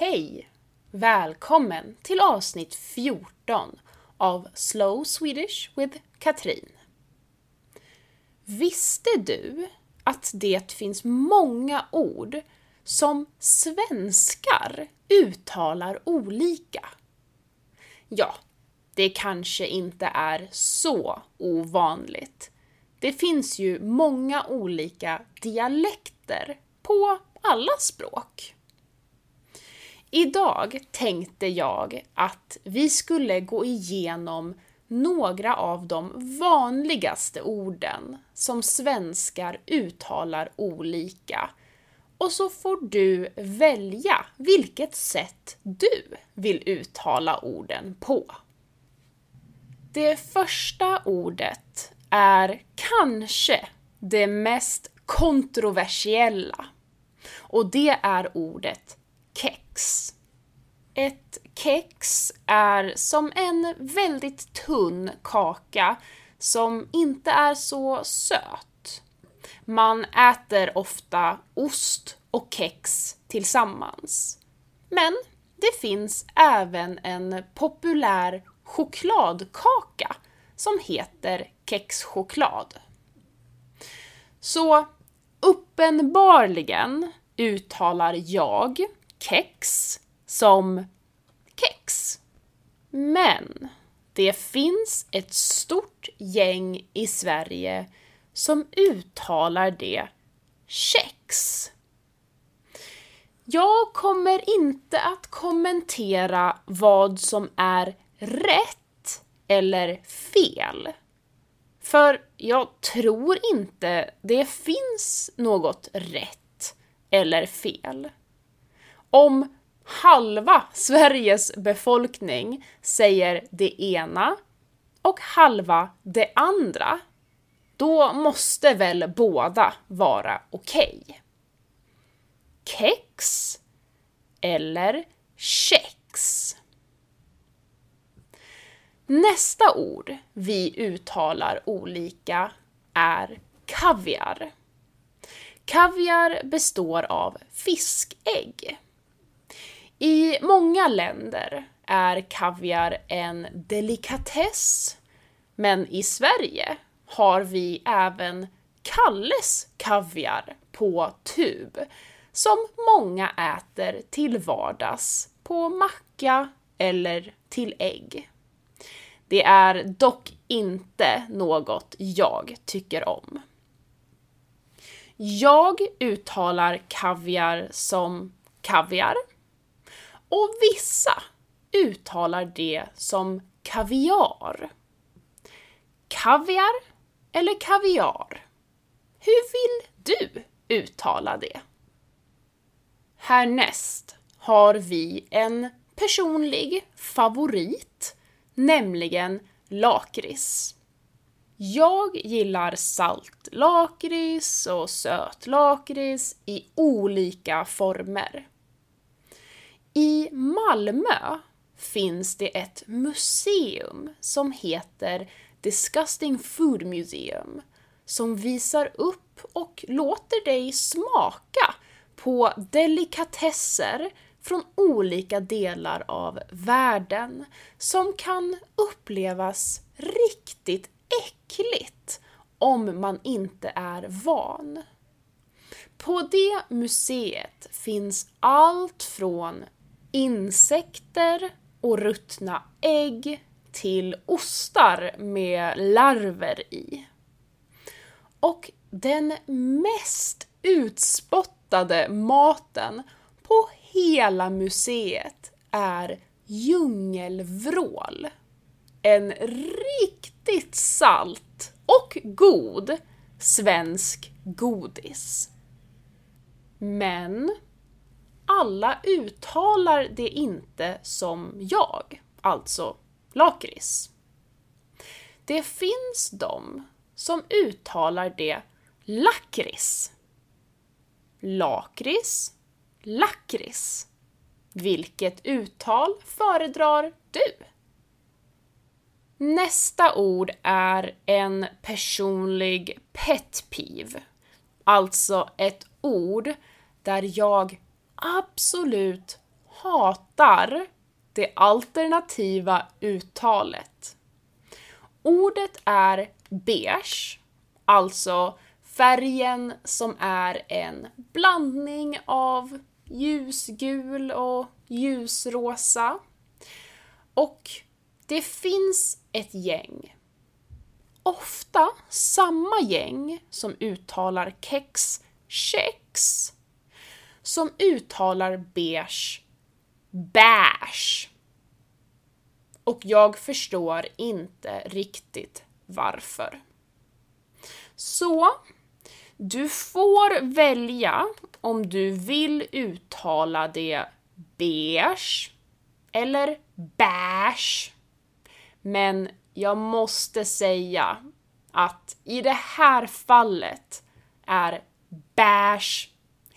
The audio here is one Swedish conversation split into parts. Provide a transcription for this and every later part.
Hej! Välkommen till avsnitt 14 av Slow Swedish with Katrin. Visste du att det finns många ord som svenskar uttalar olika? Ja, det kanske inte är så ovanligt. Det finns ju många olika dialekter på alla språk. Idag tänkte jag att vi skulle gå igenom några av de vanligaste orden som svenskar uttalar olika. Och så får du välja vilket sätt du vill uttala orden på. Det första ordet är kanske det mest kontroversiella. Och det är ordet kex. Ett kex är som en väldigt tunn kaka som inte är så söt. Man äter ofta ost och kex tillsammans. Men det finns även en populär chokladkaka som heter kexchoklad. Så uppenbarligen uttalar jag kex som kex. Men det finns ett stort gäng i Sverige som uttalar det kex. Jag kommer inte att kommentera vad som är rätt eller fel. För jag tror inte det finns något rätt eller fel. Om halva Sveriges befolkning säger det ena och halva det andra, då måste väl båda vara okej? Okay. Kex eller kex? Nästa ord vi uttalar olika är kaviar. Kaviar består av fiskägg. I många länder är kaviar en delikatess, men i Sverige har vi även Kalles kaviar på tub som många äter till vardags på macka eller till ägg. Det är dock inte något jag tycker om. Jag uttalar kaviar som kaviar och vissa uttalar det som kaviar. Kaviar eller kaviar? Hur vill du uttala det? Härnäst har vi en personlig favorit, nämligen lakrits. Jag gillar salt lakrits och söt lakrits i olika former. I Malmö finns det ett museum som heter Disgusting Food Museum som visar upp och låter dig smaka på delikatesser från olika delar av världen som kan upplevas riktigt äckligt om man inte är van. På det museet finns allt från insekter och ruttna ägg till ostar med larver i. Och den mest utspottade maten på hela museet är djungelvrål. En riktigt salt och god svensk godis. Men alla uttalar det inte som jag, alltså lakrits. Det finns de som uttalar det lakrits. Lakrits, lakrits. Vilket uttal föredrar du? Nästa ord är en personlig pet peeve. Alltså ett ord där jag absolut hatar det alternativa uttalet. Ordet är beige, alltså färgen som är en blandning av ljusgul och ljusrosa. Och det finns ett gäng, ofta samma gäng som uttalar kex, kex, som uttalar beige, bash. Och jag förstår inte riktigt varför. Så, du får välja om du vill uttala det beige eller bash. Men jag måste säga att i det här fallet är bash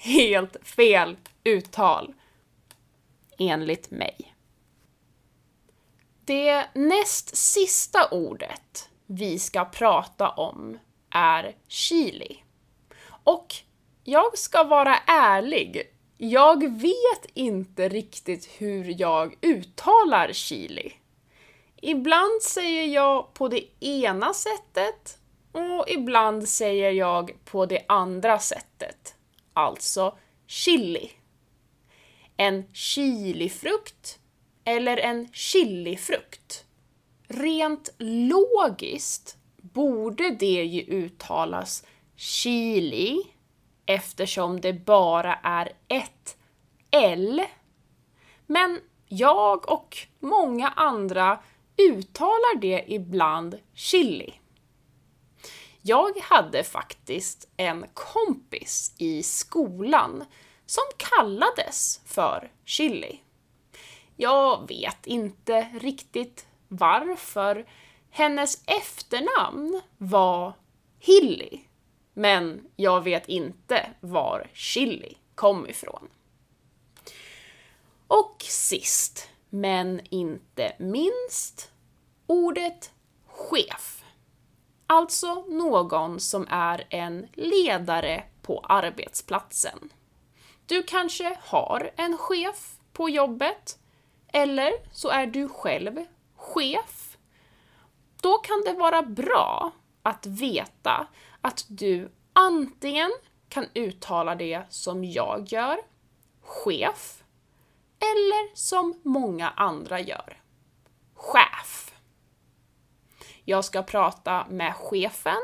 helt fel uttal. Enligt mig. Det näst sista ordet vi ska prata om är chili. Och jag ska vara ärlig, jag vet inte riktigt hur jag uttalar chili. Ibland säger jag på det ena sättet och ibland säger jag på det andra sättet. Alltså chili. En chilifrukt eller en chilifrukt. Rent logiskt borde det ju uttalas chili eftersom det bara är ett L. Men jag och många andra uttalar det ibland chili. Jag hade faktiskt en kompis i skolan som kallades för chili. Jag vet inte riktigt varför. Hennes efternamn var Hilly. Men jag vet inte var chili kom ifrån. Och sist, men inte minst, ordet chef. Alltså någon som är en ledare på arbetsplatsen. Du kanske har en chef på jobbet, eller så är du själv chef. Då kan det vara bra att veta att du antingen kan uttala det som jag gör, chef, eller som många andra gör, chef. Jag ska prata med chefen,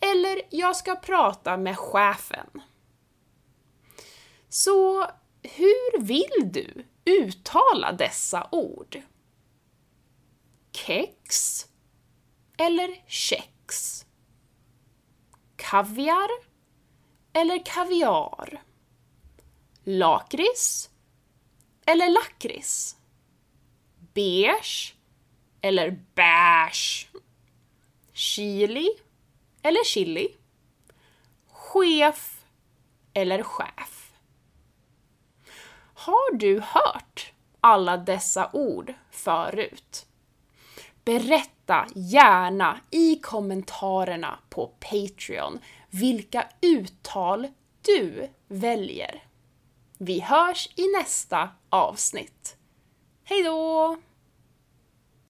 eller jag ska prata med chefen. Så hur vill du uttala dessa ord? Kex eller kex? kaviar eller kaviar? Lakrits eller lakrits? Beige eller bärs? Chili eller chili? Chef eller chef? Har du hört alla dessa ord förut? Berätta gärna i kommentarerna på Patreon vilka uttal du väljer. Vi hörs i nästa avsnitt. Hejdå!